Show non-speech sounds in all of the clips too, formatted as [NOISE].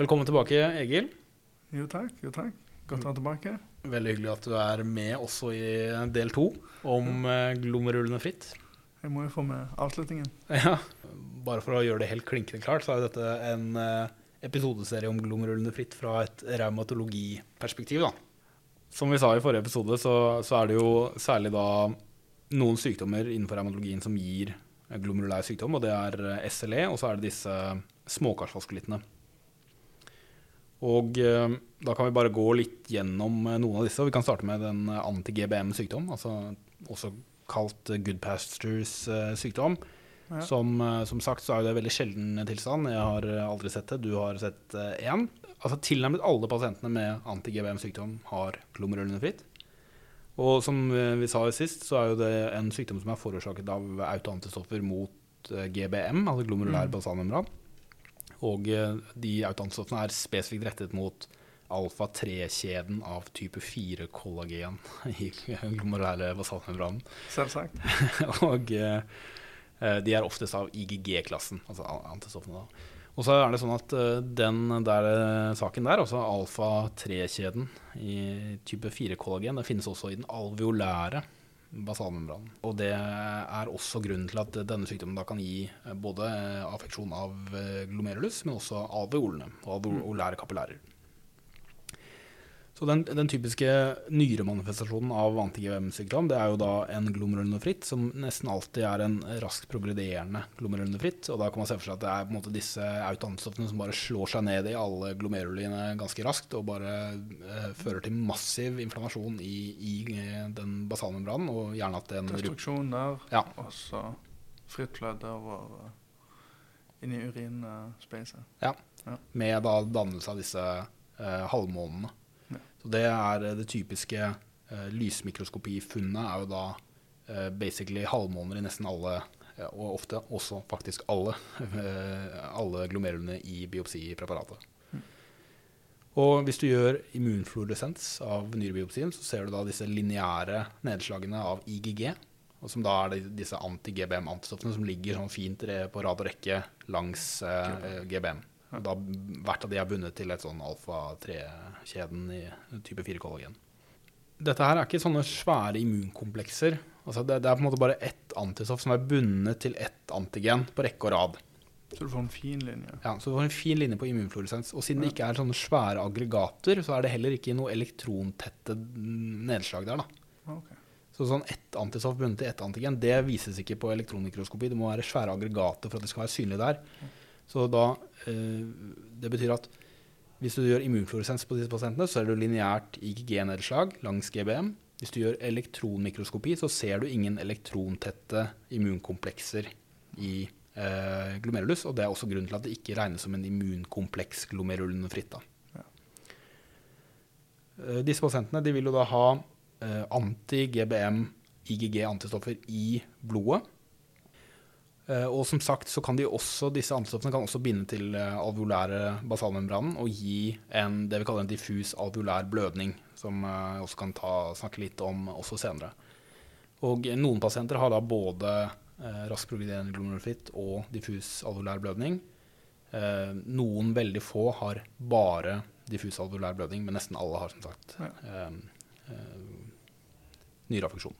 Velkommen tilbake, Egil. Jo takk, jo takk. Godt å være tilbake. Veldig hyggelig at du er med også i del to om eh, glommerullende fritt. Jeg må jo få med avslutningen. Ja, Bare for å gjøre det helt klinkende klart, så er dette en eh, episodeserie om glommerullende fritt fra et revmatologiperspektiv. da. Som vi sa i forrige episode, så, så er det jo særlig da noen sykdommer innenfor revmatologien som gir glomerulær sykdom, og det er eh, SLE, og så er det disse småkarsvaskulittene. Og eh, da kan vi bare gå litt gjennom eh, noen av disse. Vi kan starte med den anti-GBM-sykdom, altså også kalt good pastures sykdom. Ja. Som, eh, som sagt så er det en veldig sjelden tilstand. Jeg har eh, aldri sett det. Du har sett én. Altså Tilnærmet alle pasientene med anti-GBM-sykdom har glomerullende fritt. Og som eh, vi sa sist, så er jo det en sykdom som er forårsaket av autoantistoffer mot eh, GBM, altså glomerulær Mm. basalmembran. Og eh, de autoantistoffene er spesifikt rettet mot alfa-3-kjeden av type 4-kollagen [LAUGHS] i glomerulære basalmembranen. Selvsagt. [LAUGHS] og eh, eh, de er oftest av IGG-klassen, altså antistoffene. da. Og så er det sånn at den der saken der, altså alfa-3-kjeden i type 4-kollagen, den finnes også i den alveolære basalmembranen. Og det er også grunnen til at denne sykdommen da kan gi eh, både eh, affeksjon av eh, glomerulus, men også alveolene og alveolære kapillærer. Så den, den typiske nyremanifestasjonen av anti-GVM-sykdom det er jo da en glomerulonefritt, som nesten alltid er en raskt progrederende glomerulonefritt. Og da kan man se for seg at det er på en måte disse autoantistoffene som bare slår seg ned i alle glomeruliene ganske raskt, og bare eh, fører til massiv inflammasjon i, i eh, den basalmembranen, og gjerne at den Destruksjon der, Ja. og så fritt fløde over eh, inn i urinspacet. med da dannelse av disse eh, halvmånene. Så det er eh, det typiske eh, lysmikroskopifunnet er jo da eh, basically halvmåner i nesten alle, eh, og ofte også faktisk alle, eh, alle glomerulene i biopsipreparatet. Og hvis du gjør immunfluoresens av nyrebiopsien, så ser du da disse lineære nedslagene av IGG, og som da er disse anti-GBM-antistoffene som ligger sånn fint på rad og rekke langs eh, GBM. Da hvert av de er bundet til et sånn alfa-3-kjeden i type 4-kollagen. Dette her er ikke sånne svære immunkomplekser. Altså det, det er på en måte bare ett antistoff som er bundet til ett antigen på rekke og rad. Så du får en fin linje. Ja, så du får en fin linje på immunfluoresens. Og siden det ikke er sånne svære aggregater, så er det heller ikke noe elektrontette nedslag der. da. Ok. Så sånn ett antistoff bundet til ett antigen, det vises ikke på elektronmikroskopi. Det må være svære aggregater for at det skal være synlig der. Så da, eh, Det betyr at hvis du gjør immunfluoresens på disse pasientene, så er det lineært IGG-nedslag langs GBM. Hvis du gjør elektronmikroskopi, så ser du ingen elektrontette immunkomplekser i eh, glomerulus. Og det er også grunnen til at det ikke regnes som en immunkompleks glomerulonefritt. Ja. Eh, disse pasientene de vil jo da ha eh, anti-GBM, IGG-antistoffer i blodet. Eh, og som sagt så kan de også, disse antistoffene kan også binde til eh, alveolære basalmembranen og gi en, det vi kaller en diffus alveolær blødning, som eh, jeg også kan ta, snakke litt om også senere. Og eh, noen pasienter har da både eh, raskt progrederende glomerulofritt og diffus alveolær blødning. Eh, noen veldig få har bare diffus alveolær blødning, men nesten alle har som sagt eh, eh, nyreaffeksjon.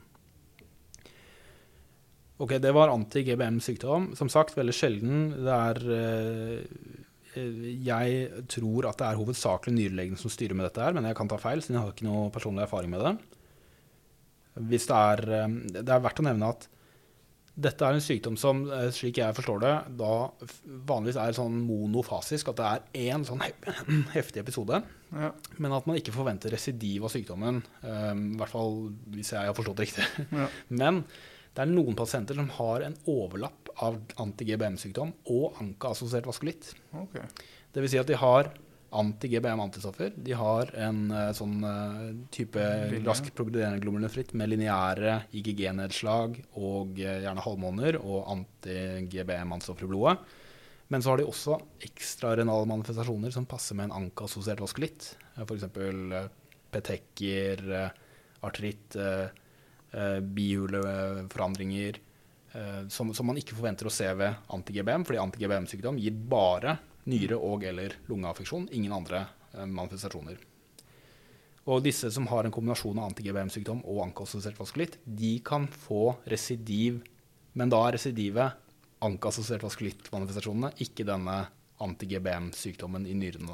Ok, det var anti-GBM-sykdom. Som sagt, veldig sjelden. Det er eh, Jeg tror at det er hovedsakelig nyrelegene som styrer med dette her, men jeg kan ta feil, siden jeg har ikke noe personlig erfaring med det. Hvis det er eh, Det er verdt å nevne at dette er en sykdom som, eh, slik jeg forstår det, da vanligvis er sånn monofasisk, at det er én sånn [CLEARS THROAT] heftig episode, Ja. men at man ikke forventer residiv av sykdommen. eh, I hvert fall hvis jeg har forstått det riktig. Ja. [LAUGHS] Men det er noen pasienter som har en overlapp av anti-GBM-sykdom og ANKA-assosiert vaskulitt. Okay. Det vil si at de har anti-GBM-antistoffer. De har en uh, sånn uh, type Linje. raskt progrederende glomerulonefritt med lineære IGG-nedslag og uh, gjerne halvmåner og anti-GBM-antistoffer i blodet. Men så har de også ekstrarenale manifestasjoner som passer med en ANKA-assosiert vaskulitt. F.eks. petekker, artritt, bihuleforandringer. eh, Som, som man ikke forventer å se ved anti-GBM, fordi anti-GBM-sykdom gir bare nyre- og- eller lungeaffeksjon. Ingen andre eh, manifestasjoner. Og disse som har en kombinasjon av anti-GBM-sykdom og ankassosiert vaskulitt, de kan få residiv, men da er residivet ankassosiert vaskulitt-manifestasjonene, ikke denne anti-GBM-sykdommen i nyrene.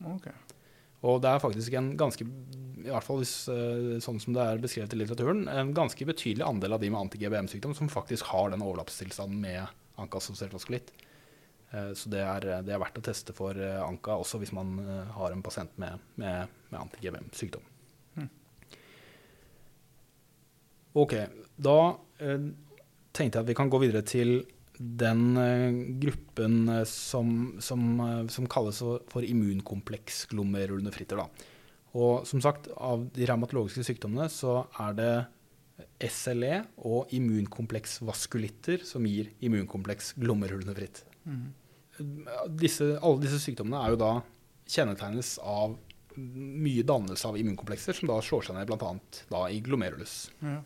da. Og det er faktisk en ganske, i hvert fall hvis, eh, sånn som det er beskrevet i litteraturen, en ganske betydelig andel av de med anti-GBM-sykdom som faktisk har den overlappstilstanden med anka-assosiert vaskulitt. Eh, Så det er, det er verdt å teste for eh, anka også hvis man har en pasient med, med, med anti-GBM-sykdom. Hmm. Ok, da tenkte jeg at vi kan gå videre til den eh, gruppen eh, som, som, eh, som kalles for, immunkompleks-glomerulonefritter. Og som sagt, av de revmatologiske sykdommene så er det SLE og immunkompleksvaskulitter som gir immunkompleks glomerulonefritt. Mm. Disse, alle disse sykdommene er jo da kjennetegnes av mye dannelse av immunkomplekser, som da slår seg ned bl.a. i glomerulus. Ja.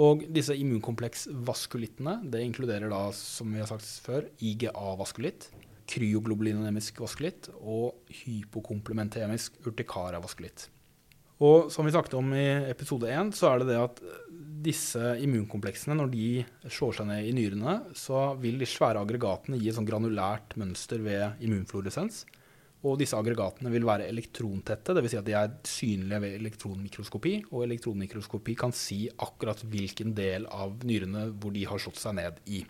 Og disse immunkompleksvaskulittene, det inkluderer da, som vi har sagt før, IGA-vaskulitt, kryoglobulinemisk vaskulitt og hypokomplementemisk urtikaravaskulitt. Og som vi snakket om i episode 1, så er det det at disse immunkompleksene, når de slår seg ned i nyrene, så vil de svære aggregatene gi et sånn granulært mønster ved immunfluoresens. Og disse aggregatene vil være elektrontette, dvs. Si at de er synlige ved elektronmikroskopi. Og elektronmikroskopi kan si akkurat hvilken del av nyrene hvor de har slått seg ned i.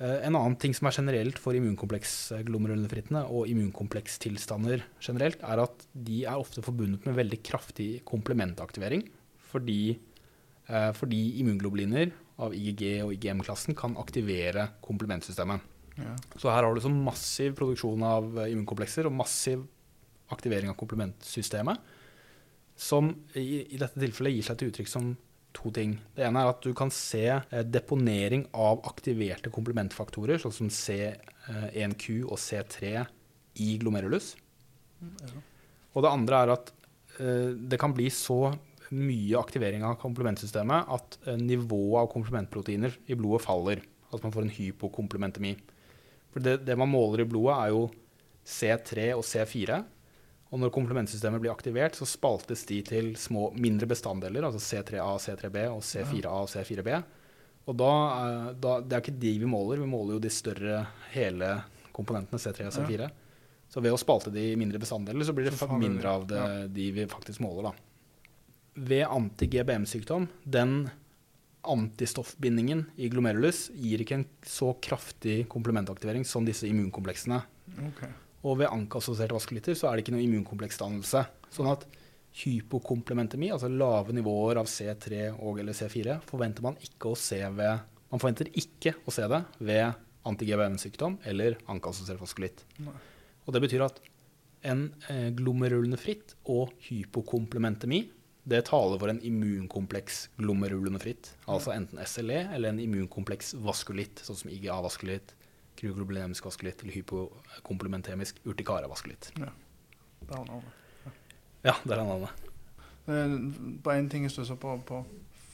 Eh, En annen ting som er generelt for immunkompleksglomerulonefrittene og immunkomplekstilstander generelt, er at de er ofte forbundet med veldig kraftig komplementaktivering. Fordi, eh, fordi immunglobuliner av IgG og IgM-klassen kan aktivere komplementsystemet. Ja. Så her har du så massiv produksjon av eh, immunkomplekser og massiv aktivering av komplementsystemet, som i, i dette tilfellet gir seg til uttrykk som to ting. Det ene er at du kan se eh, deponering av aktiverte komplementfaktorer, sånn som C1Q og C3 i glomerulus. Ja. Og det andre er at eh, det kan bli så mye aktivering av komplementsystemet at eh, nivået av komplementproteiner i blodet faller. At man får en hypokomplementemi. For det, det man måler i blodet, er jo C3 og C4. Og når komplementsystemet blir aktivert, så spaltes de til små, mindre bestanddeler, altså C3A, C3B og C4A og C4B. Og da, er- da, det er ikke de vi måler, vi måler jo de større hele komponentene C3 og C4. Så ved å spalte de i mindre bestanddeler, så blir det mindre av det, de vi faktisk måler. Da. Ved anti-GBM-sykdom, den antistoffbindingen i glomerulus gir ikke en så kraftig komplementaktivering som disse immunkompleksene. Okay. Og ved ankassosierte vaskulitter så er det ikke noe immunkompleksdannelse. Sånn at hypokomplementemi, altså lave nivåer av C3 og eller C4, forventer man ikke å se ved Man forventer ikke å se det ved anti-GBM-sykdom eller ankassosiert vaskulitt. Og det betyr at en eh, glomerulonefritt og hypokomplementemi det taler for en immunkompleks glomerulonefritt. Altså enten SLE eller en immunkompleks vaskulitt, sånn som IGA-vaskulitt, kryoglobulinemisk vaskulitt eller hypokomplementemisk urtikaravaskulitt. Der har vi det. Ja, der er navnet. Eh, Bare én ting jeg stussa på på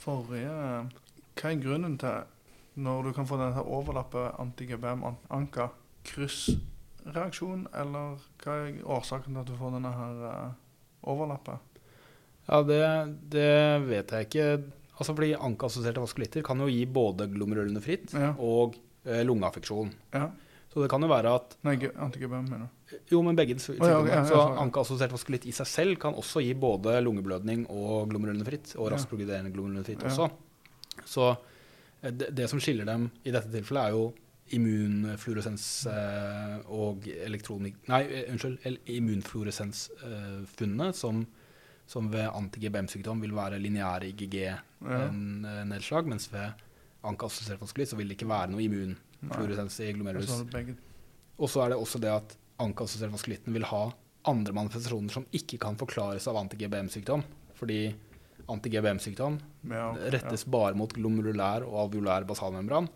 forrige eh, Hva er grunnen til når du kan få denne overlappet anti-GBM, an- anka, kryssreaksjon, eller hva er årsaken til at du får denne her eh, overlappet? Ja, det, det vet jeg ikke. Altså fordi Ankeassosierte vaskulitter kan jo gi både glomerulonefritt Ja. og eh, lungeaffeksjon. Ja. Så det kan jo være at Nei, anti-GBM, mener du? Jo, men begge sykdommer. ja, ja, så ankeassosiert vaskulitt i seg selv kan også gi både lungeblødning og glomerulonefritt, og Ja. raskt progrederende glomerulonefritt Ja. også. Så eh, det, det som skiller dem i dette tilfellet, er jo immunfluoresens eh, og elektronik... Nei, eh, unnskyld. Immunfluoresensfunnet eh, som, som ved anti-GBM-sykdom vil være lineære IgG-nedslag, mens ved ankeassosiert vaskulitt så vil det ikke være noe immunfluoresens i glomerulus. Og så er det også det at ankassosiert vaskulitten vil ha andre manifestasjoner som ikke kan forklares av anti-GBM-sykdom. Fordi anti-GBM-sykdom Ja, rettes bare mot glomerulær og alveolær basalmembran.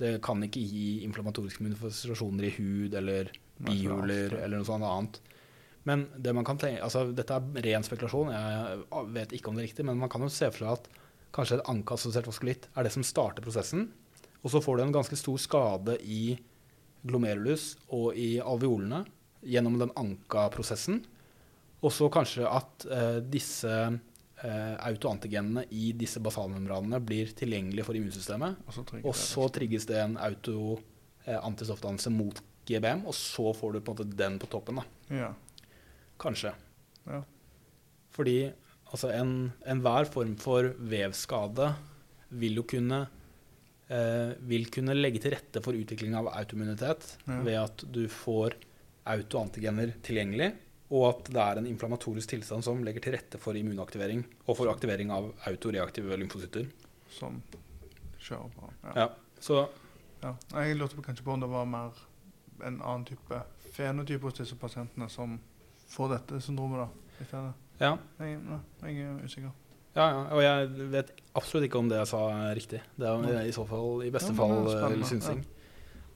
Det kan ikke gi inflammatoriske manifestasjoner i hud eller bihuler eller noe sånt annet. Men det man kan tenke, altså dette er ren spekulasjon, jeg vet ikke om det er riktig, men man kan jo se for seg at kanskje et ankeassosiert vaskulitt er det som starter prosessen. Og så får du en ganske stor skade i glomerulus og i alveolene gjennom den anka-prosessen. Og så kanskje at eh, disse eh, autoantigenene i disse basalmembranene blir tilgjengelige for immunsystemet. Og så Og så trigges det en auto-antistoffdannelse mot GBM, og så får du på en måte den på toppen. da. Ja. Kanskje. Ja. Fordi altså en- enhver form for vevskade vil jo kunne eh, vil kunne legge til rette for utvikling av autoimmunitet Ja. ved at du får autoantigener tilgjengelig, og at det er en inflammatorisk tilstand som legger til rette for immunaktivering og for aktivering av autoreaktive lymfocytter. Som kjører på. Ja. Ja. Så Ja. Jeg lurte på kanskje på om det var mer en annen type fenotype hos disse pasientene som får dette syndromet, da. Hvis jeg, ja. Jeg, nei, jeg er usikker. Ja, ja, og jeg vet absolutt ikke om det jeg sa er riktig. Det er i så fall i beste Ja, fall eh, synsing.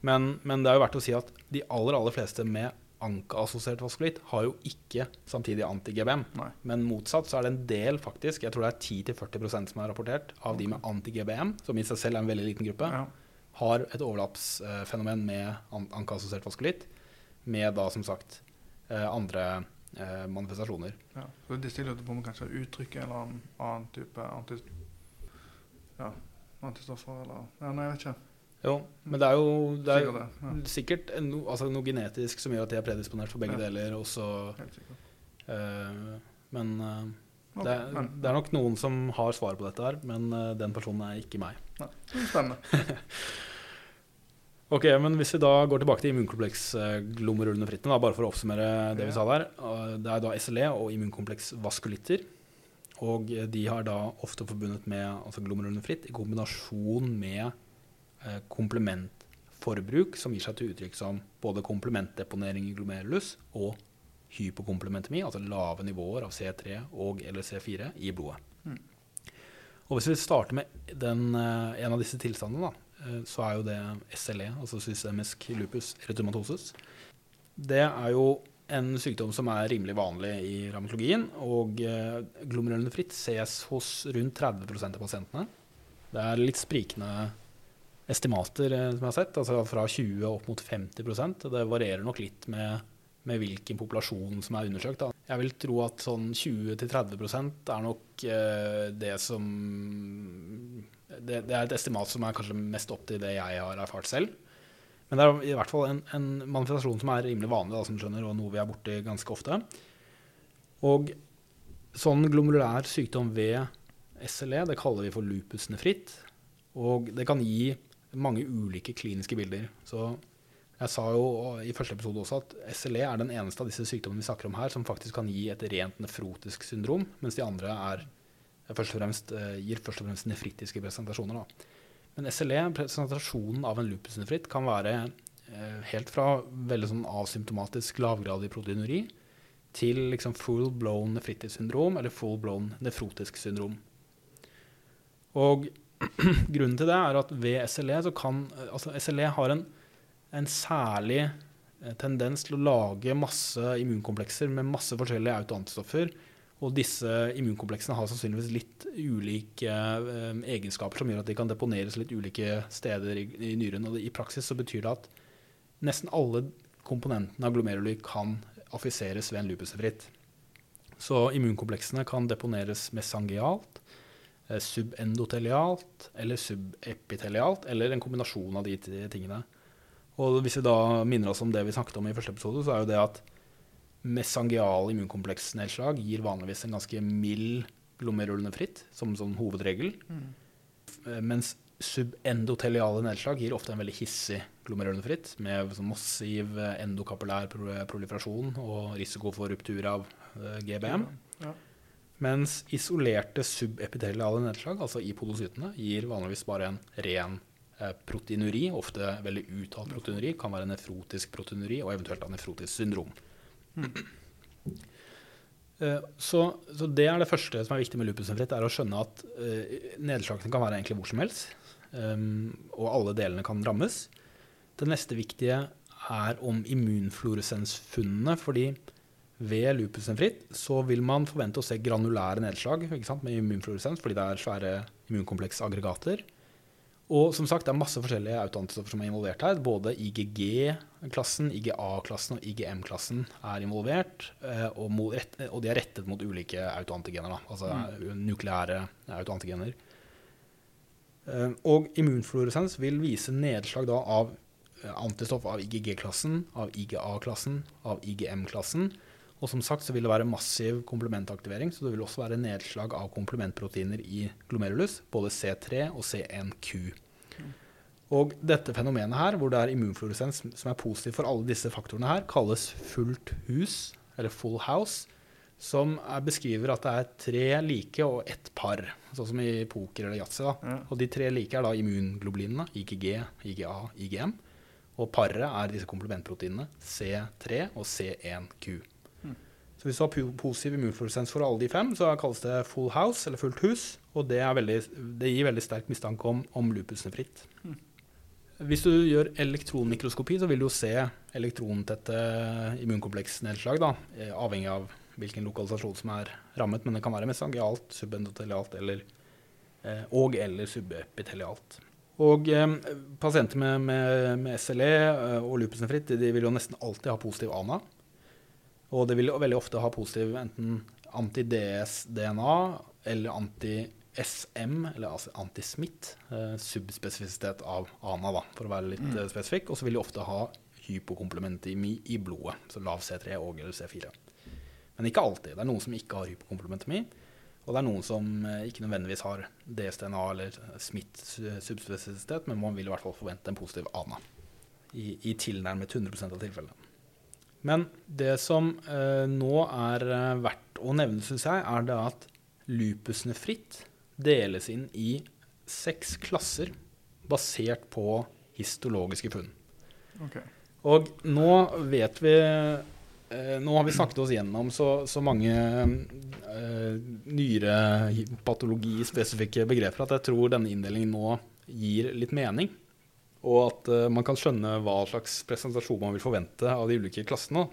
Men, men det er jo verdt å si at de aller aller fleste med anka-assosiert vaskulitt har jo ikke samtidig anti-GBM. Men motsatt så er det en del, faktisk, jeg tror det er 10-40% som er rapportert, av de med anti-GBM, som i seg selv er en veldig liten gruppe, har et overlappsfenomen med an- anka-assosiert vaskulitt, med da som sagt eh, andre eh, manifestasjoner. Ja. Så disse stiller lurte på om kanskje uttrykke en eller en annen type anti, ja, antistoffer eller Ja, nei, jeg vet ikke. Jo, men det er jo det er, Sikkert det. Ja. sikkert no, altså noe genetisk som gjør at de er predisponert for begge Ja. deler. Også, eh, men eh, Ok, det, er, det er nok noen som har svaret på dette her, men eh, den personen er ikke meg. Nei, det er Spennende. [LAUGHS] Ok, men Hvis vi da går tilbake til immunkompleks-glomerulonefritten, da, bare for å oppsummere det vi sa der. Det er da SLE og immunkompleks-vaskulitter. Og eh, de har da ofte forbundet med altså glomerulonefritt i kombinasjon med eh, komplementforbruk, som gir seg til uttrykk som både komplementdeponering i glomerulus og hypokomplementemi, altså lave nivåer av C3 og eller C4 i blodet. Mm. Og Hvis vi starter med den, eh, en av disse tilstandene, da, så er jo det SLE, altså systemisk lupus retumatosis. Det er jo en sykdom som er rimelig vanlig i revmatologien, og eh, glomerulonefritt ses hos rundt 30% av pasientene. Det er litt sprikende estimater eh, som jeg har sett, altså fra 20 opp mot 50% Det varierer nok litt med, med hvilken populasjon som er undersøkt. Da. Jeg vil tro at sånn 20-30 er nok eh, det som det, det er et estimat som er kanskje mest opp til det jeg har erfart selv. Men det er i hvert fall en, en manifestasjon som er rimelig vanlig, da, som skjønner, og noe vi er borti ganske ofte. Og sånn glomulær sykdom ved SLE, det kaller vi for lupus nefritt. Og det kan gi mange ulike kliniske bilder. Så jeg sa jo i første episode også at SLE er den eneste av disse sykdommene vi snakker om her som faktisk kan gi et rent nefrotisk syndrom, mens de andre er, først og fremst, eh, gir først og fremst nefritiske presentasjoner. Da. Men SLE, presentasjonen av en lupusnefritt, kan være eh, helt fra veldig sånn asymptomatisk lavgradig proteinuri til liksom full blown nefritis-syndrom eller full blown nefrotisk syndrom. Og [CLEARS THROAT] grunnen til det er at ved SLE så kan altså SLE har en, en særlig eh, tendens til å lage masse immunkomplekser med masse forskjellige autoantistoffer. Og disse immunkompleksene har sannsynligvis litt ulike eh, egenskaper som gjør at de kan deponeres litt ulike steder i, nyren. Og i praksis så betyr det at nesten alle komponentene av glomeruli kan affiseres ved en lupusefritt. Så immunkompleksene kan deponeres mesangialt, eh, subendotelialt eller subepitelialt, eller en kombinasjon av de tingene. Og hvis vi da minner oss om det vi snakket om i første episode, så er jo det at mesangiale immunkompleksnedslag gir vanligvis en ganske mild glomerulonefritt, som sånn hovedregel. Mm. Mens subendoteliale nedslag gir ofte en veldig hissig glomerulonefritt, med sånn massiv eh, endokapillær proliferasjon og risiko for ruptur av eh, GBM. Ja. Mens isolerte subepiteliale nedslag, altså i podocytene, gir vanligvis bare en ren eh, proteinuri, ofte veldig uttalt proteinuri, kan være nefrotisk proteinuri og eventuelt anefrotisk syndrom. Eh, Så, så det er det første som er viktig med lupusnefritt, er å skjønne at uh, nedslagene kan være egentlig hvor som helst, um, og alle delene kan rammes. Det neste viktige er om immunfluoresensfunnene, fordi ved lupusnefritt så vil man forvente å se granulære nedslag med immunfluoresens, fordi det er svære immunkompleksaggregater. Og som sagt, det er masse forskjellige autoantistoffer som er involvert her. Både IGG-klassen, IGA-klassen og IGM-klassen er involvert. eh, Og, mot, og de er rettet mot ulike autoantigener, da, altså nukleære autoantigener. Eh, Og immunfluoresens vil vise nedslag da av eh, antistoff av IGG-klassen, av IGA-klassen, av IGM-klassen. Og som sagt så vil det være massiv komplementaktivering, så det vil også være nedslag av komplementproteiner i glomerulus, både C3 og C1Q. Og dette fenomenet her, hvor det er immunfluoresens som er positiv for alle disse faktorene her, kalles fullt hus, eller full house, som er, beskriver at det er tre like og ett par, sånn som i poker eller yatzy. Ja. Og de tre like er da immunglobulinene, IGG, IGA, IGM. Og paret er disse komplementproteinene C3 og C1Q. Så hvis du har positiv immunfluoresens for alle de fem, så kalles det full house, eller fullt hus. Og det, er veldig, det gir veldig sterk mistanke om, om lupusnefritt. Hvis du gjør elektronmikroskopi, så vil du jo se elektrontette immunkompleksnedslag, da, eh, avhengig av hvilken lokalisasjon som er rammet, men det kan være mesangialt, subendotelialt eller, eh, og eller subepitelialt. Og eh, pasienter med, med, med SLE eh, og lupusnefritt de vil jo nesten alltid ha positiv ANA. Og det vil veldig ofte ha positiv enten anti-DS-DNA eller anti-SM, eller altså anti-smitt, eh, subspesifisitet av ANA, da, for å være litt mm. spesifikk. Og så vil de ofte ha hypokomplementemi i blodet, så lav C3 og eller C4. Men ikke alltid. Det er noen som ikke har hypokomplementemi. Og det er noen som eh, ikke nødvendigvis har DS-DNA eller smitt-subspesifisitet, men man vil i hvert fall forvente en positiv ANA i, i tilnærmet 100% av tilfellene. Men det som eh, nå er eh, verdt å nevne, syns jeg, er det at lupusnefritt deles inn i seks klasser basert på histologiske funn. Okay. Og nå vet vi eh, Nå har vi snakket oss gjennom så, så mange eh, nyrepatologispesifikke begreper at jeg tror denne inndelingen nå gir litt mening. Og at eh, man kan skjønne hva slags presentasjon man vil forvente av de ulike klassene.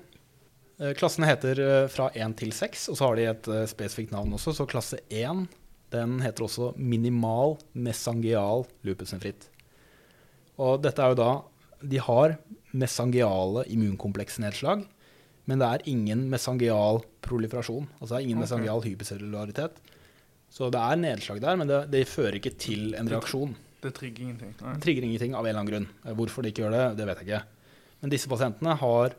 Eh, klassene heter eh, fra 1 til 6, og så har de et spesifikt navn også. Så klasse 1 den heter også minimal mesangial lupusenfritt. Og dette er jo da De har mesangiale immunkompleksnedslag, men det er ingen mesangial proliferasjon. Altså det er ingen okay. mesangial hypercellularitet. Så det er nedslag der, men det, det fører ikke til en reaksjon. Det trigger ingenting. Nei. Det trigger ingenting av en eller annen grunn. Eh, Hvorfor de ikke gjør det, det vet jeg ikke. Men disse pasientene har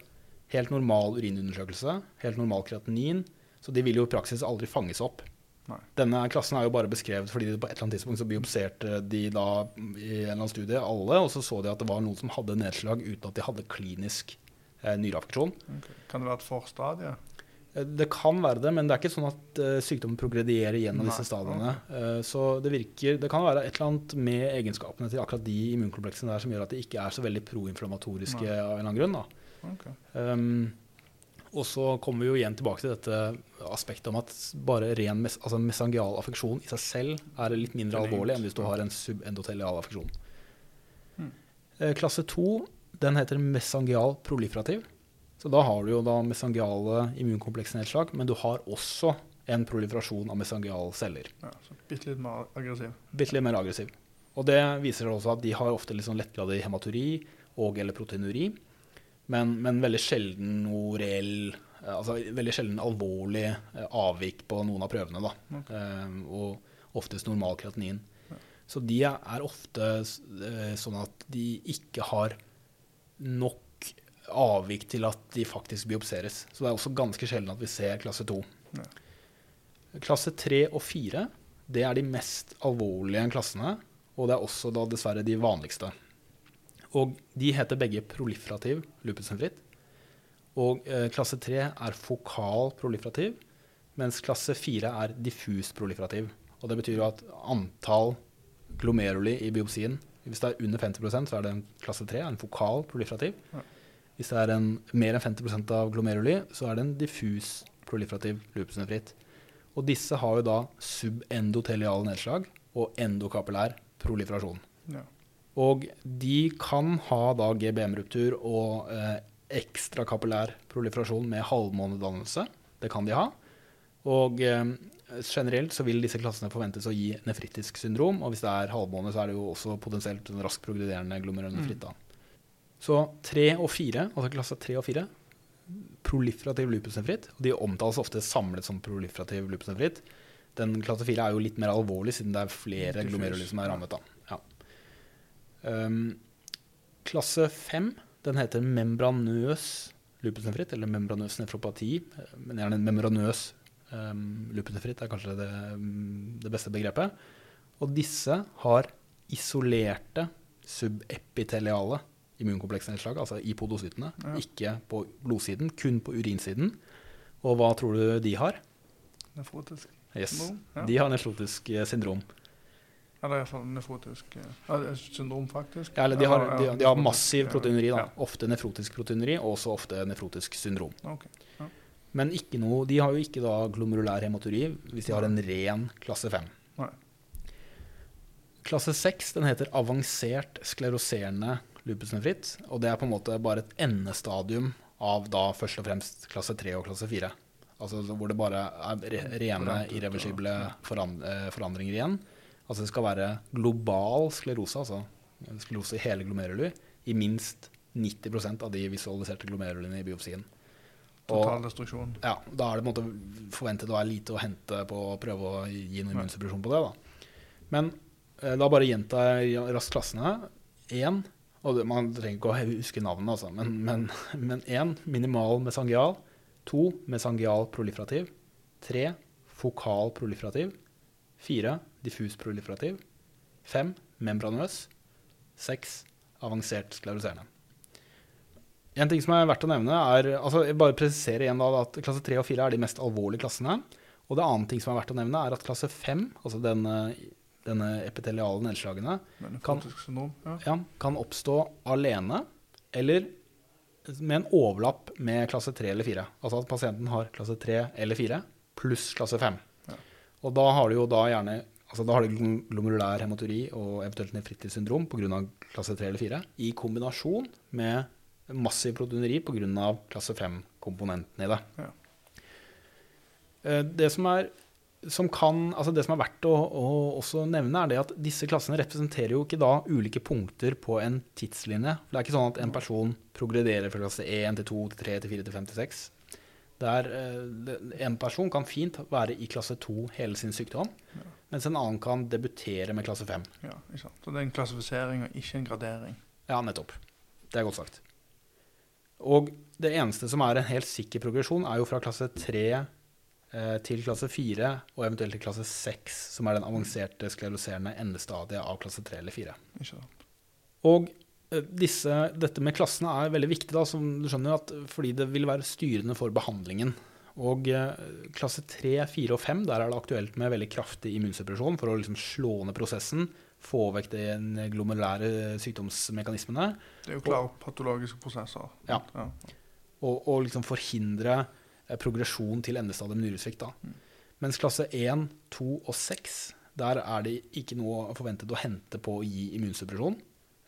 helt normal urinundersøkelse, helt normal kreatinin, så de vil jo i praksis aldri fanges opp. Nei. Denne klassen er jo bare beskrevet fordi de på et eller annet tidspunkt så biopserte de da i en eller annen studie alle, og så så de at det var noen som hadde nedslag uten at de hadde klinisk eh, nyreaffeksjon. Okay. Kan det være et forstadie? Eh, Det kan være det, men det er ikke sånn at uh, sykdommen progredierer gjennom Nei, disse stadiene. Uh, så det virker Det kan være et eller annet med egenskapene til akkurat de immunkompleksene der som gjør at de ikke er så veldig proinflammatoriske av en eller annen grunn. Da. Okay. Um, og så kommer vi jo igjen tilbake til dette aspektet om at bare ren mes altså mesangial affeksjon i seg selv er litt mindre alvorlig enn hvis du har en subendotelial affeksjon. Hmm. Uh, Klasse 2 den heter mesangial proliferativ. Så da har du jo da mesangiale immunkompleksnedslag, men du har også en proliferasjon av mesangiale celler. Ja, så bitte litt mer aggressiv. Bitte litt mer aggressiv. Og det viser seg også at de har ofte litt sånn lettgradig hematuri og eller proteinuri, men, men veldig sjelden noe reell eh, Altså veldig sjelden alvorlig eh, avvik på noen av prøvene, da. Ok. Eh, og oftest normal kreatinin. Så de er ofte sånn at de ikke har nok avvik til at de faktisk biopseres. Så det er også ganske sjelden at vi ser klasse 2. Ja. Klasse 3 og 4 det er de mest alvorlige klassene, og det er også da dessverre de vanligste. Og de heter begge proliferativ lupusnefritt. Og eh, klasse 3 er fokal proliferativ, mens klasse 4 er diffus proliferativ. Og det betyr jo at antall glomeruli i biopsien Hvis det er under 50% så er det en klasse 3, en fokal proliferativ. Ja. Hvis det er en, mer enn 50% av glomeruli, så er det en diffus proliferativ lupusnefritt. Og disse har jo da subendoteliale nedslag og endokapillær proliferasjon. Ja. Og de kan ha da GBM-ruptur og eh, ekstrakapillær proliferasjon med halvmånedannelse. Det kan de ha. Og eh, generelt så vil disse klassene forventes å gi nefritisk syndrom. Og hvis det er halvmåne, så er det jo også potensielt en raskt progrederende glomerulonefritt. da. Så tre og fire, altså klasse tre og fire, proliferativ lupusnefritt. Og de omtales ofte samlet som proliferativ lupusnefritt. Den klasse fire er jo litt mer alvorlig, siden det er flere glomeruler som er rammet. Ja. Um, klasse fem, den heter membranøs lupusnefritt, eller membranøs nefropati. Men gjerne membranøs um, lupusnefritt er kanskje det, det beste begrepet. Og disse har isolerte subepiteliale immunkompleksnedslag, altså i podocytene, Ja. ikke på blodsiden, kun på urinsiden. Og hva tror du de har? Nefrotisk Yes. syndrom. Ja. De har nefrotisk eh, syndrom. Eller iallfall nefrotisk eh, ja, Syndrom, faktisk. Ja, eller de har, de, de har massiv proteineri. Da. Ofte nefrotisk proteineri, og også ofte nefrotisk syndrom. Ok. Men ikke noe, de har jo ikke da glomerulær hematuri hvis de har en ren klasse 5. Nei. Klasse 6 den heter avansert skleroserende lupusnefritt. Og det er på en måte bare et endestadium av da først og fremst klasse 3 og klasse 4. Altså hvor det bare er re rene, irreversible eh, forandringer igjen. Altså det skal være global sklerose, altså sklerose i hele glomeruli, i minst 90% av de visualiserte glomerulene i biopsien. Total destruksjon. ja, da er det på en måte forventet å være lite å hente på å prøve å gi noe immunsuppresjon på det. da. Men eh, da bare gjentar jeg raskt klassene. Én, og det, man trenger ikke å huske navnene, altså, men, én minimal mesangial. To mesangial proliferativ. Tre fokal proliferativ. Fire diffus proliferativ. Fem membranøs. Seks avansert skleroserende. En ting som er verdt å nevne, er altså jeg bare presisere igjen da, at klasse 3 og 4 er de mest alvorlige klassene. Og det andre ting som er verdt å nevne, er at klasse 5, altså denne, denne epiteliale nedslagene, Kan-. Ja. ja, kan oppstå alene eller med en overlapp med klasse 3 eller 4. Altså at pasienten har klasse 3 eller 4 pluss klasse 5. Ja. Og da har du jo da gjerne altså da har du glomerulær hematuri og eventuelt nefritisk syndrom pga. klasse 3 eller 4, i kombinasjon med massiv proteineri pga. klasse 5-komponenten i det. Ja. Eh, Det som er som kan, altså det som er verdt å, å også nevne, er det at disse klassene representerer jo ikke da ulike punkter på en tidslinje. For det er ikke sånn at en person progrederer fra klasse 1 til 2 til 3 til 4 til 5 til 6. Det er, eh, en person kan fint være i klasse 2 hele sin sykdom, Ja. mens en annen kan debutere med klasse 5. Ja, ikke sant. Så det er en klassifisering og ikke en gradering. Ja, nettopp. Det er godt sagt. Og det eneste som er en helt sikker progresjon, er jo fra klasse 3 eh, til klasse 4, og eventuelt til klasse 6, som er den avanserte skleroserende endestadiet av klasse 3 eller 4. Og eh, disse, dette med klassene er veldig viktig, da, som du skjønner, at, fordi det vil være styrende for behandlingen. Og eh, klasse 3, 4 og 5, der er det aktuelt med veldig kraftig immunsuppresjon for å liksom slå ned prosessen, få vekk de glomerulære sykdomsmekanismene, Det er jo klare patologiske prosesser. Ja. ja. og, og liksom forhindre eh, progresjon til endestadium nyresvikt. Mm. Mens klasse 1, 2 og 6, der er det ikke noe forventet å hente på å gi immunsuppresjon.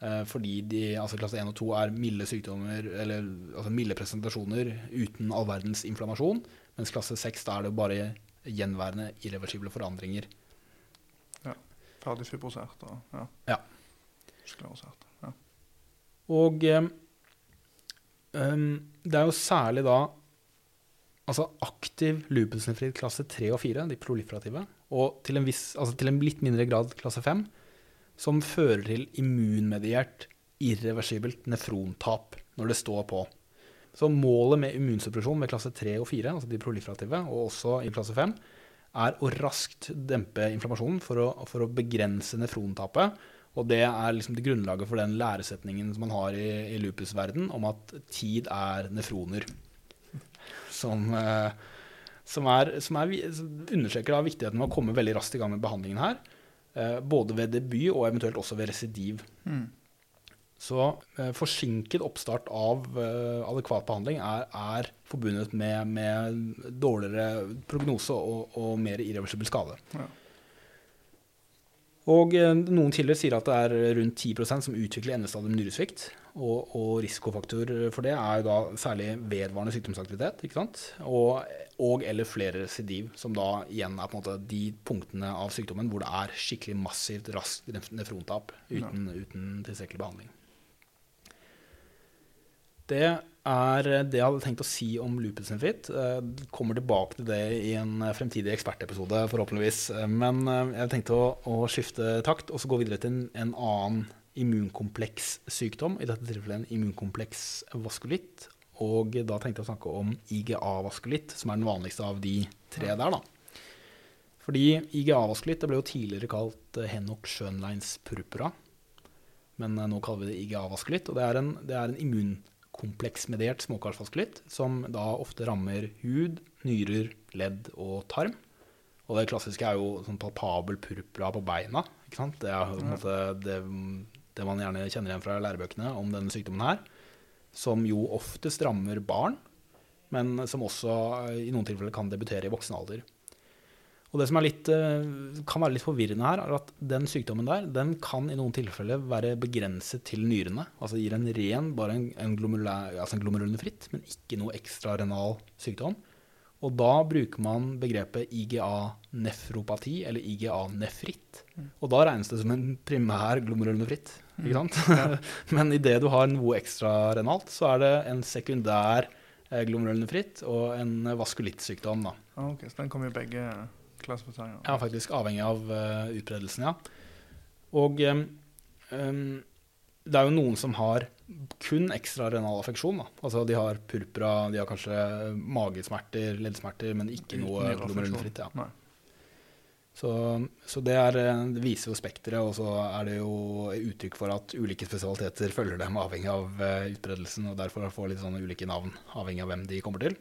Eh, fordi de, altså klasse 1 og 2 er milde sykdommer, eller altså milde presentasjoner uten all verdens inflammasjon. Mens klasse 6 da er det bare gjenværende irreversible forandringer. Ferdig fibrosert og ja. Ja. sklerosert. Ja. Og um, det er jo særlig da altså aktiv lupusnefrid klasse 3 og 4, de proliferative, og til en, viss, altså til en litt mindre grad klasse 5, som fører til immunmediert irreversibelt nefrontap når det står på. Så målet med immunsuppresjon ved klasse 3 og 4, altså de proliferative, og også i klasse 5, er å raskt dempe inflammasjonen for å, for å begrense nefrontapet. Og det er liksom det grunnlaget for den læresetningen som man har i, i lupusverden om at tid er nefroner. Som, eh, som, er, som, er, som understreker da viktigheten av å komme veldig raskt i gang med behandlingen her. Eh, både ved debut og eventuelt også ved residiv. Mm. Så eh, forsinket oppstart av adekvat behandling er, er forbundet med, med dårligere prognose og, og mer irreversibel skade. Ja. Og noen kilder sier at det er rundt 10% som utvikler endestadium nyresvikt. Og, og risikofaktor for det er jo da særlig vedvarende sykdomsaktivitet. ikke sant? Og, og eller flere residiv, som da igjen er på en måte de punktene av sykdommen hvor det er skikkelig massivt raskt nefrontap uten, uten tilstrekkelig behandling. Det er det jeg hadde tenkt å si om lupus nephrit. Eh, Kommer tilbake til det i en fremtidig ekspertepisode, forhåpentligvis. Men eh, jeg tenkte å, å skifte takt og så gå videre til en, en annen immunkomplekssykdom. I dette tilfellet en immunkompleks vaskulitt. Og da tenkte jeg å snakke om IGA-vaskulitt, som er den vanligste av de tre der. da. Fordi IGA-vaskulitt det ble jo tidligere kalt eh, Henok Schönleins purpura. Men eh, nå kaller vi det IGA-vaskulitt. Og det er en, det er en immunkompleksmediert småkarsvaskulitt som da ofte rammer hud, nyrer, ledd og tarm. Og det klassiske er jo sånn palpabel purpura på beina. Ikke sant? Det er jo på en måte det, det man gjerne kjenner igjen fra lærebøkene om denne sykdommen her. Som jo oftest rammer barn, men som også eh, i noen tilfeller kan debutere i voksen alder. Og det som er litt, eh, kan være litt forvirrende her, er at den sykdommen der, den kan i noen tilfeller være begrenset til nyrene. Altså gir en ren, bare en, en, glomerulær, altså en glomerulonefritt, men ikke noe ekstra renal sykdom. Og da bruker man begrepet IGA-nefropati, eller IGA-nefritt. Og da regnes det som en primær glomerulonefritt. Ikke sant? [LAUGHS] Men idet du har noe ekstra renalt, så er det en sekundær eh, glomerulonefritt og en vaskulittsykdom. da. Ah, ok, Så den kommer i begge klassifiseringer? Ja, faktisk avhengig av uh, utbredelsen, ja. Og um, um, det er jo noen som har kun ekstra renal affeksjon. Da. Altså de har purpura, de har kanskje magesmerter, leddsmerter, men ikke noe nyreaffeksjon. glomerulonefritt. Ja. Nei. Så, så det, er, eh, det viser jo spekteret, og så er det jo uttrykk for at ulike spesialiteter følger dem avhengig av eh, utbredelsen, og derfor får litt sånne ulike navn avhengig av hvem de kommer til.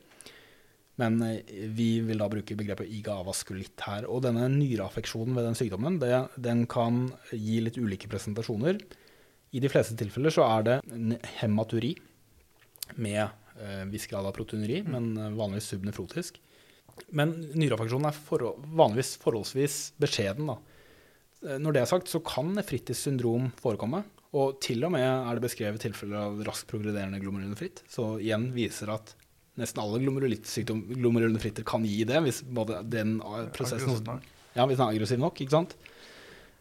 Men eh, vi vil da bruke begrepet IGA-vaskulitt her. Og denne nyreaffeksjonen ved den sykdommen, det, den kan gi litt ulike presentasjoner. I de fleste tilfeller så er det hematuri med eh, viss grad av proteineri, men eh, vanligvis subnefrotisk. Men nyreaffeksjonen er forho- vanligvis forholdsvis beskjeden. Da. Eh, Når det er sagt, så kan nefritis syndrom forekomme. Og til og med er det beskrevet tilfeller av raskt progrederende glomerulonefritt. Så igjen viser at nesten alle glomerulonefritter kan gi det, hvis både den prosessen ja, hvis den er aggressiv nok, ikke sant?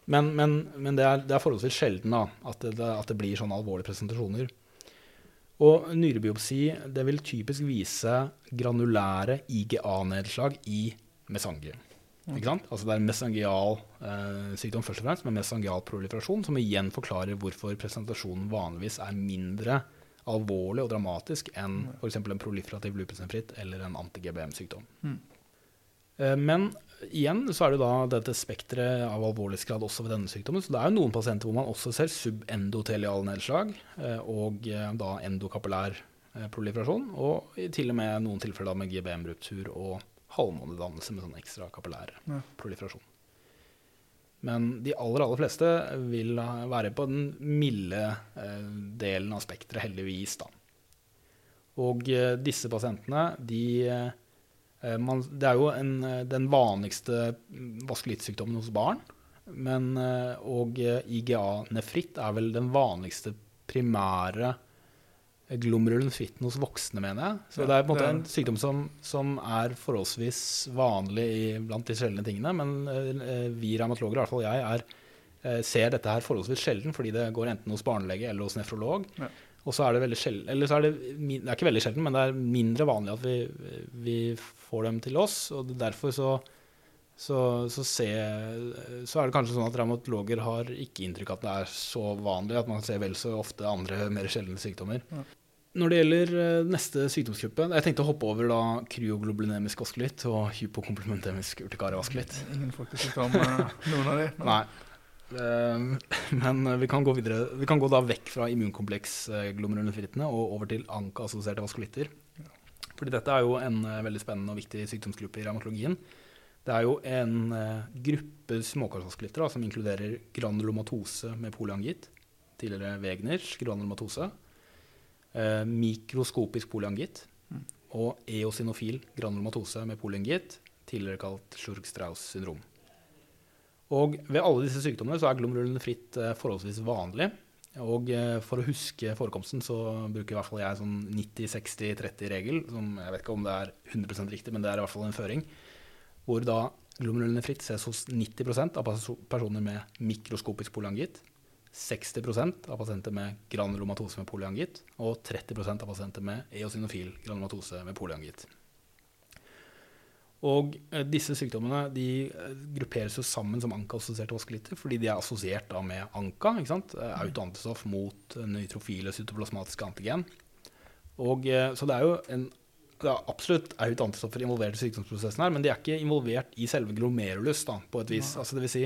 Men, men, men det, er, det er forholdsvis sjelden da, at det, at det blir sånne alvorlige presentasjoner. Og nyrebiopsi det vil typisk vise granulære IGA-nedslag i mesangium. Ikke sant? Altså det er mesangial eh, sykdom først og fremst, med mesangial proliferasjon, som igjen forklarer hvorfor presentasjonen vanligvis er mindre alvorlig og dramatisk enn f.eks. en proliferativ lupusnefritt eller en anti-GBM-sykdom. Mm. Eh, Men igjen så er det da dette spekteret av alvorlighetsgrad også ved denne sykdommen. Så det er jo noen pasienter hvor man også ser subendotelial nedslag eh, og eh, da endokapillær proliferasjon. Og i til og med noen tilfeller med GBM-ruptur og halvmånedannelse med sånn ekstra kapillær Ja. proliferasjon. Men de aller, aller fleste vil være på den milde delen av spekteret, heldigvis. da. Og disse pasientene, de man, Det er jo en, eh, den vanligste mm, vaskulittsykdommen hos barn. Men, eh, og eh, IGA-nefritt er vel den vanligste primære glomerulonefritten hos voksne, mener jeg. Så Ja, det er på en måte en sykdom som, som er forholdsvis vanlig i, blant de sjeldne tingene. Men eh, vi revmatologer, i hvert fall jeg, er, eh, ser dette her forholdsvis sjelden, fordi det går enten hos barnelege eller hos nefrolog. Ja. Og så er det veldig sjelden, eller så er det, det er ikke veldig sjelden, men det er mindre vanlig at vi, vi får dem til oss. Og derfor så, så, så, se, så er det kanskje sånn at revmatologer har ikke inntrykk av at det er så vanlig, at man ser vel så ofte andre mer sjeldne sykdommer. Ja. Når det gjelder eh, neste sykdomsgruppe Jeg tenkte å hoppe over da kryoglobulinemisk vaskulitt og hypokomplementemisk urtikaria-vaskulitt. Ingen faktisk eh, noen av de. Nei. Ehm, [LAUGHS] men vi kan gå videre. Vi kan gå da vekk fra immunkompleks-glomerulonefrittene og over til ANKA-assosierte vaskulitter. Fordi dette er jo en eh, veldig spennende og viktig sykdomsgruppe i revmatologien. Det er jo en eh, gruppe småkarsvaskulitter som inkluderer granulomatose med polyangitt, tidligere Wegners granulomatose, eh, mikroskopisk polyangitt Mm. og eosinofil granulomatose med polyangitt, tidligere kalt Schurg-Strauss syndrom. Og ved alle disse sykdommene så er glomerulonefritt fritt forholdsvis vanlig. Og eh, for å huske forekomsten så bruker i hvert fall jeg sånn 90-60-30-regel, som jeg vet ikke om det er 100% riktig, men det er i hvert fall en føring, hvor da glomerulene fritt ses hos 90 av personer med mikroskopisk polyangitt, 60% av pasienter med granulomatose med polyangitt, og 30% av pasienter med eosinofil granulomatose med polyangitt. Og eh, disse sykdommene de eh, grupperes jo sammen som ANKA-assosierte vaskelitter, fordi de er assosiert da med ANKA, ikke sant? Eh, autoantistoff mot nøytrofile cytoplasmatiske antigen. Og, så det er jo en, det er absolutt autoantistoffer involvert i sykdomsprosessen her, men de er ikke involvert i selve glomerulus da, på et vis. Altså det vil si,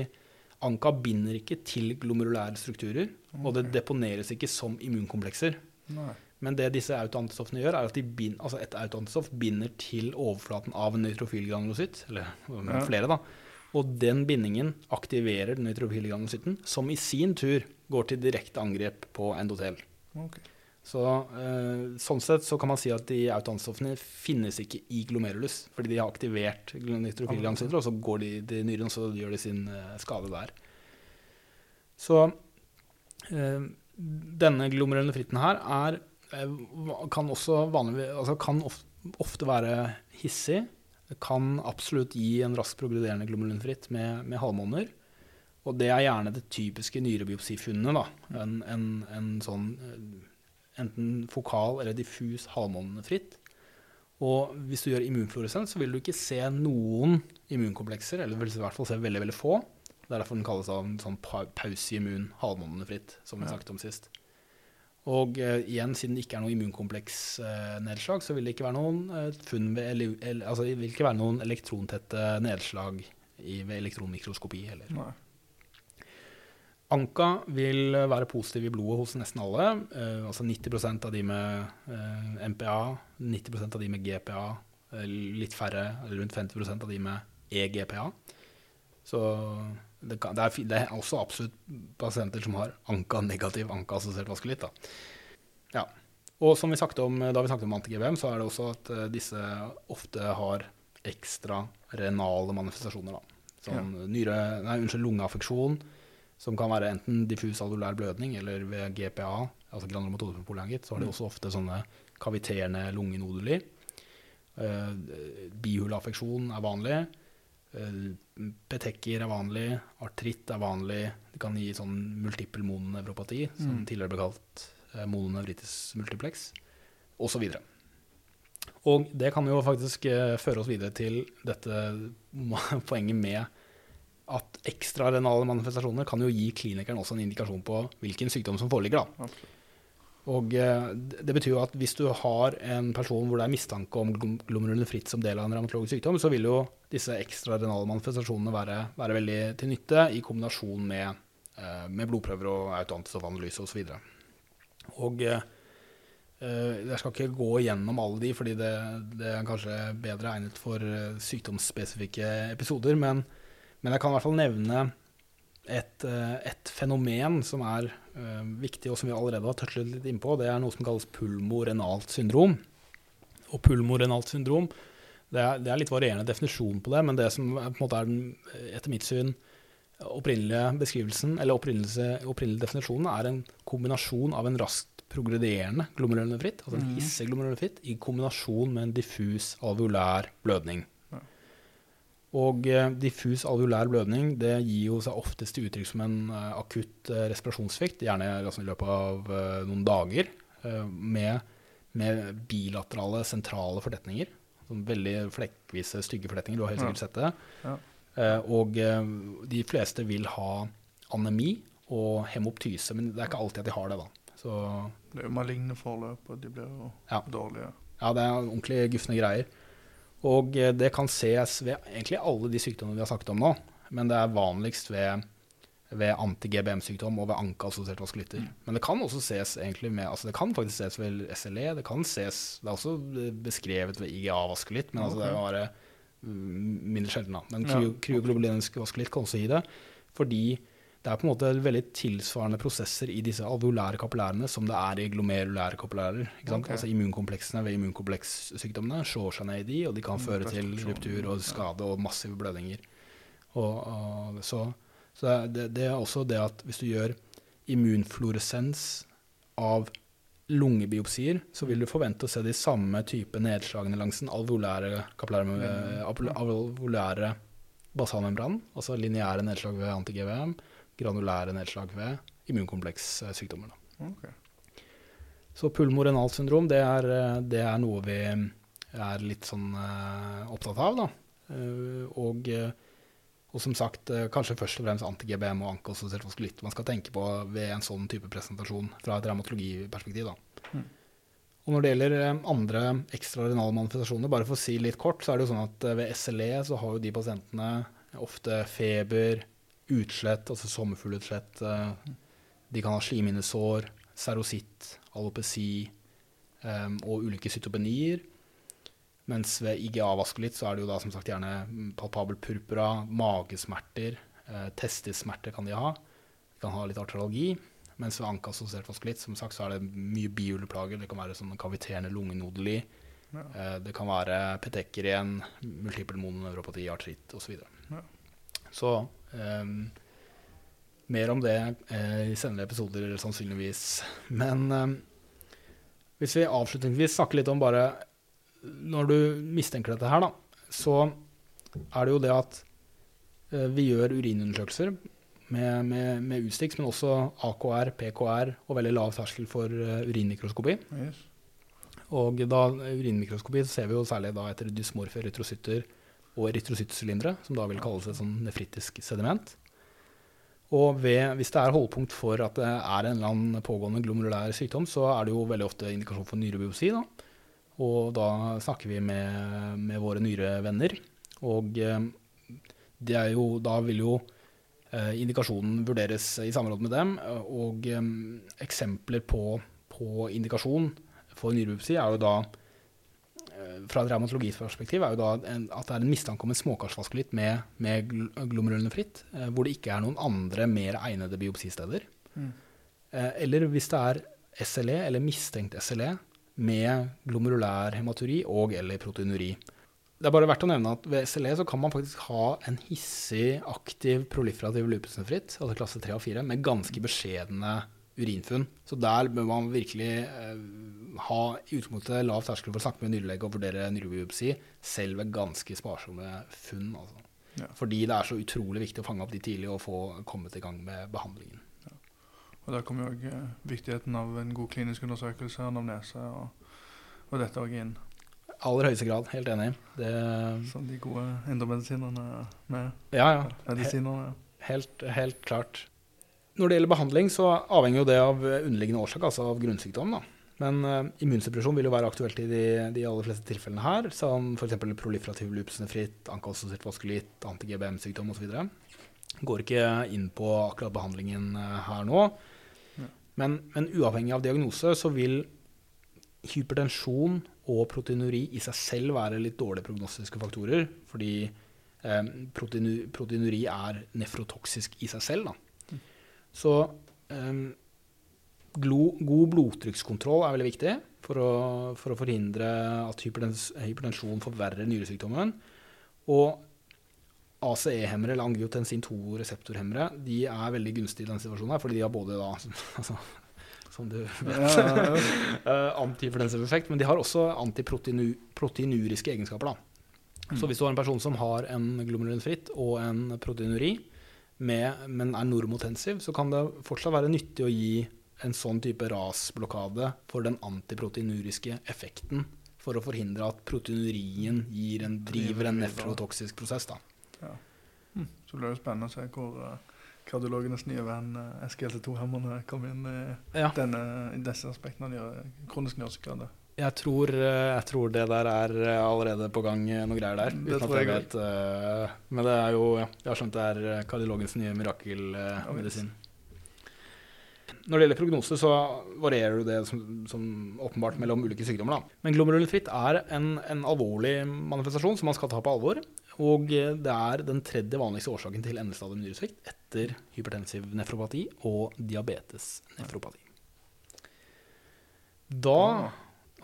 ANKA binder ikke til glomerulære strukturer, og det deponeres ikke som immunkomplekser. Nei. Men det disse autoantistoffene gjør, er at de bind, altså et autoantistoff binder til overflaten av en nøytrofil granulocytt, eller Ja. flere, da. Og den bindingen aktiverer den nøytrofile granulocytten, som i sin tur går til direkte angrep på endotel. Okay. Så eh, sånn sett så kan man si at de autoantistoffene finnes ikke i glomerulus, fordi de har aktivert nøytrofile granulocytter, og så går de til nyren, og så gjør de sin eh, skade der. Så eh, denne glomerulonefritten her er kan også vanligvis altså kan ofte være hissig. Kan absolutt gi en raskt progrederende glomerulonefritt med, med halvmåner. Og det er gjerne det typiske nyrebiopsifunnet. da. En, en, en sånn eh, enten fokal eller diffus halvmånefritt. Og hvis du gjør immunfluoresens, så vil du ikke se noen immunkomplekser, eller vil i hvert fall se veldig, veldig få. Det er derfor den kalles av en sånn pa- pauseimmun halvmånefritt, som vi Ja. snakket om sist. Og uh, igjen, siden det ikke er noe immunkompleksnedslag, så vil det ikke være noen uh, funn ved, eller, eller, altså, det vil ikke være noen elektrontette nedslag i, ved elektronmikroskopi heller. Nei. Anka vil være positiv i blodet hos nesten alle. Eh, altså 90% av de med eh, MPA, 90% av de med GPA, eh, litt færre, rundt 50% av de med EGPA. Så det, kan, det, er, det er også absolutt pasienter som har ANKA-negativ, ANKA-assosiert vaskelitt. Da. Ja. Og som vi snakket om, da vi snakket om anti-GBM, så er det også at eh, disse ofte har ekstra renale manifestasjoner. Da. Sånn nyre, nei, unnskyld, lungeaffeksjon, som kan være enten diffus alveolær blødning eller ved GPA, altså granulomatose polyangitt, så har de også ofte sånne kaviterende lungenoduler. Uh, Bihuleaffeksjon er vanlig. Uh, petekker er vanlig. Artritt er vanlig. Det kan gi sånn multiple mononevropati, som Mm. tidligere ble kalt uh, mononevritis multiplex, osv. Og det kan jo faktisk eh, føre oss videre til dette [LAUGHS] poenget med at ekstra renale manifestasjoner kan jo gi klinikeren også en indikasjon på hvilken sykdom som foreligger. Da. Absolutt. Og eh, det betyr jo at hvis du har en person hvor det er mistanke om glom- glomerulonefritt som del av en revmatologisk sykdom, så vil jo disse ekstra renale manifestasjonene være, være veldig til nytte i kombinasjon med, eh, med blodprøver og autoantistoffanalyse osv. Og eh, jeg skal ikke gå gjennom alle de, fordi det, det er kanskje bedre egnet for sykdomsspesifikke episoder. Men, men jeg kan i hvert fall nevne et, eh, et fenomen som er uh, viktig, og som vi allerede har touchet litt innpå. Det er noe som kalles pulmorenalt syndrom. Og pulmorenalt syndrom det er, det er litt varierende definisjon på det, men det som er, på en måte er den, etter mitt syn opprinnelige beskrivelsen, eller opprinnelige definisjonen, er en kombinasjon av en raskt progrederende glomerulonefritt, altså en Mhm. hissig glomerulonefritt, i kombinasjon med en diffus alveolær blødning. Og eh, diffus alveolær blødning det gir jo seg oftest til uttrykk som en eh, akutt eh, respirasjonssvikt, gjerne altså, i løpet av noen dager, med, med bilaterale sentrale fortetninger. Sånn veldig flekkvise, stygge fortetninger. Du har helt sikkert sett det. Ja. Eh, og de fleste vil ha anemi og hemoptyse, men det er ikke alltid at de har det. da. Så Det er jo maligne forløp, og de blir jo Ja. dårlige. ja, det er ordentlig gufne greier. Og eh, det kan ses ved egentlig alle de sykdommene vi har snakket om nå, men det er vanligst ved, ved anti-GBM-sykdom og ved anka-assosierte Mm. Men det kan også ses egentlig med, altså det kan faktisk ses ved SLE, det kan ses, det er også beskrevet ved IGA-vaskelitt, men altså det er bare mm, mindre sjelden da. Men kryoglobulinisk vaskelitt kan også gi det, fordi det er på en måte veldig tilsvarende prosesser i disse alveolære kapillærene som det er i glomerulære kapillærer. Ikke sant? Ok. Altså immunkompleksene ved immunkomplekssykdommene slår seg ned i de, og de kan Mm, føre til ruptur og skade og massive blødninger. Og, og, så så det, det er også det at hvis du gjør immunfluoresens av lungebiopsier, så vil du forvente å se de samme type nedslagene langs den alveolære, kapillære, eh, alveolære basalmembranen, altså lineære nedslag ved anti-GVM, granulære nedslag ved immunkomplekssykdommer. Okay. Så pulmorenalt syndrom, det er, eh, det er noe vi er litt sånn eh, opptatt av, da. Eh, og, og som sagt, kanskje først og fremst anti-GBM og ankeassosiert vaskulitt man skal tenke på ved en sånn type presentasjon fra et revmatologiperspektiv, da. Mm. Og når det gjelder andre ekstraordinale manifestasjoner, bare for å si litt kort, så er det jo sånn at ved SLE så har jo de pasientene ofte feber, utslett, altså sommerfuglutslett. eh, De kan ha slimhinnesår, serositt, alopeci eh, og ulike cytopenier. Mens ved IGA-vaskulitt så er det jo da som sagt gjerne palpabel purpura, magesmerter, eh, testissmerter kan de ha. De kan ha litt arteralgi. Mens ved ankeassosiert vaskulitt som sagt, så er det mye bihuleplager. Det kan være sånn kaviterende lungenodeli. Ja. Eh, det kan være petekker igjen, multiple mononeuropati, artritt osv. Så, Ja. Så um, mer om det eh, i senere episoder sannsynligvis. Men um, hvis vi avslutningsvis snakker litt om bare Når du mistenker dette her, da, så er det jo det at eh, vi gjør urinundersøkelser med, med, med Ustix, men også AKR, PKR og veldig lav terskel for eh, urinmikroskopi. Yes. Og da urinmikroskopi så ser vi jo særlig da etter dysmorfe erytrocytter og erytrocyttsylindere, som da vil kalles et sånn nefritisk sediment. Og ved, hvis det er holdpunkt for at det er en eller annen pågående glomerulær sykdom, så er det jo veldig ofte indikasjon for nyrebiopsi. Da. Og da snakker vi med, med våre nyrevenner. Og eh, jo, da vil jo eh, indikasjonen vurderes i samråd med dem. Og eh, eksempler på, på indikasjon for nyrebiopsi er jo da fra et revmatologiperspektiv er jo da en, at det er en mistanke om en småkarsvaskulitt med, med gl- glomerulene fritt, eh, hvor det ikke er noen andre mer egnede biopsisteder. Mm. Eh, eller hvis det er SLE, eller mistenkt SLE, med glomerulær hematuri og eller proteinuri. Det er bare verdt å nevne at ved SLE så kan man faktisk ha en hissig, aktiv, proliferativ lupusnefritt, altså klasse 3 og 4, med ganske beskjedne urinfunn. Så der bør man virkelig eh, ha i utgangspunktet lav terskel for å snakke med nyrelege og vurdere nyrebiopsi, selv ved ganske sparsomme funn. Altså. Ja. Fordi det er så utrolig viktig å fange opp de tidlig og få kommet i gang med behandlingen. Og der kommer jo eh, viktigheten av en god klinisk undersøkelse, anamnese og, og dette òg inn. aller høyeste grad, helt enig. Det, Som de gode indremedisinerne med ja, ja. medisinerne. Helt, helt klart. Når det gjelder behandling, så avhenger jo det av underliggende årsak, altså av grunnsykdom. Da. Men uh, immunsuppresjon vil jo være aktuelt i de, de aller fleste tilfellene her, som f.eks. proliferativ lupusnefritt, ankeassosiert vaskulitt, anti-GBM-sykdom osv. Går ikke inn på akkurat behandlingen eh, her nå. Men, men uavhengig av diagnose så vil hypertensjon og proteinuri i seg selv være litt dårlige prognostiske faktorer, fordi eh, proteinu, proteinuri er nefrotoksisk i seg selv. Da. Så um, glo, god blodtrykkskontroll er veldig viktig for å, for å forhindre at hypertens, hypertensjon forverrer nyresykdommen. Og ACE-hemmere, eller angiotensin 2-reseptorhemmere, de er veldig gunstige i denne situasjonen, her, fordi de har både da, [LAUGHS] altså, som du vet, Ja, ja, ja. [LAUGHS] eh, antihypertensiv effekt, men de har også antiproteinuriske egenskaper. Da. Så hvis du har en person som har en glomerulinfritt og en proteinuri, med, men er normotensiv, så kan det fortsatt være nyttig å gi en sånn type rasblokade for den antiproteinuriske effekten, for å forhindre at proteinurien en, driver en nefrotoksisk prosess. Da. Mm. Så blir det spennende å se hvor uh, kardiologenes nye venn uh, SGLT2-hemmerne kommer inn i, Ja. denne, i disse aspektene av kronisk njøreskade. Jeg tror, eh, jeg tror det der er eh, allerede på gang, noen noe greier der. Det tror jeg jeg vet. eh, Men det er jo ja, Jeg har skjønt det er eh, kardiologens nye mirakelmedisin. Når det gjelder prognose, så varierer du det som, som åpenbart mellom ulike sykdommer. Da. Men glomerulonefritt er en, en alvorlig manifestasjon som man skal ta på alvor. Og eh, det er den tredje vanligste årsaken til endestadium nyresvikt etter hypertensiv nefropati og diabetes nefropati. Da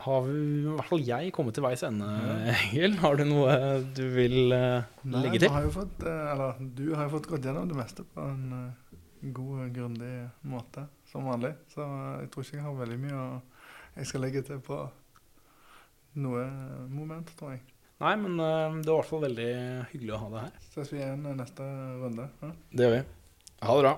har vi, i hvert fall jeg, kommet til veis ende, Egil. Har du noe du vil uh, Nei, legge til? har jo fått, eh, eller du har jo fått gått gjennom det meste på en uh, god, grundig måte, som vanlig. Så jeg tror ikke jeg har veldig mye å jeg skal legge til på noe moment, tror jeg. Nei, men det var i hvert fall veldig hyggelig å ha deg her. Ses vi igjen neste runde. Ja? Det gjør vi. Ha det bra.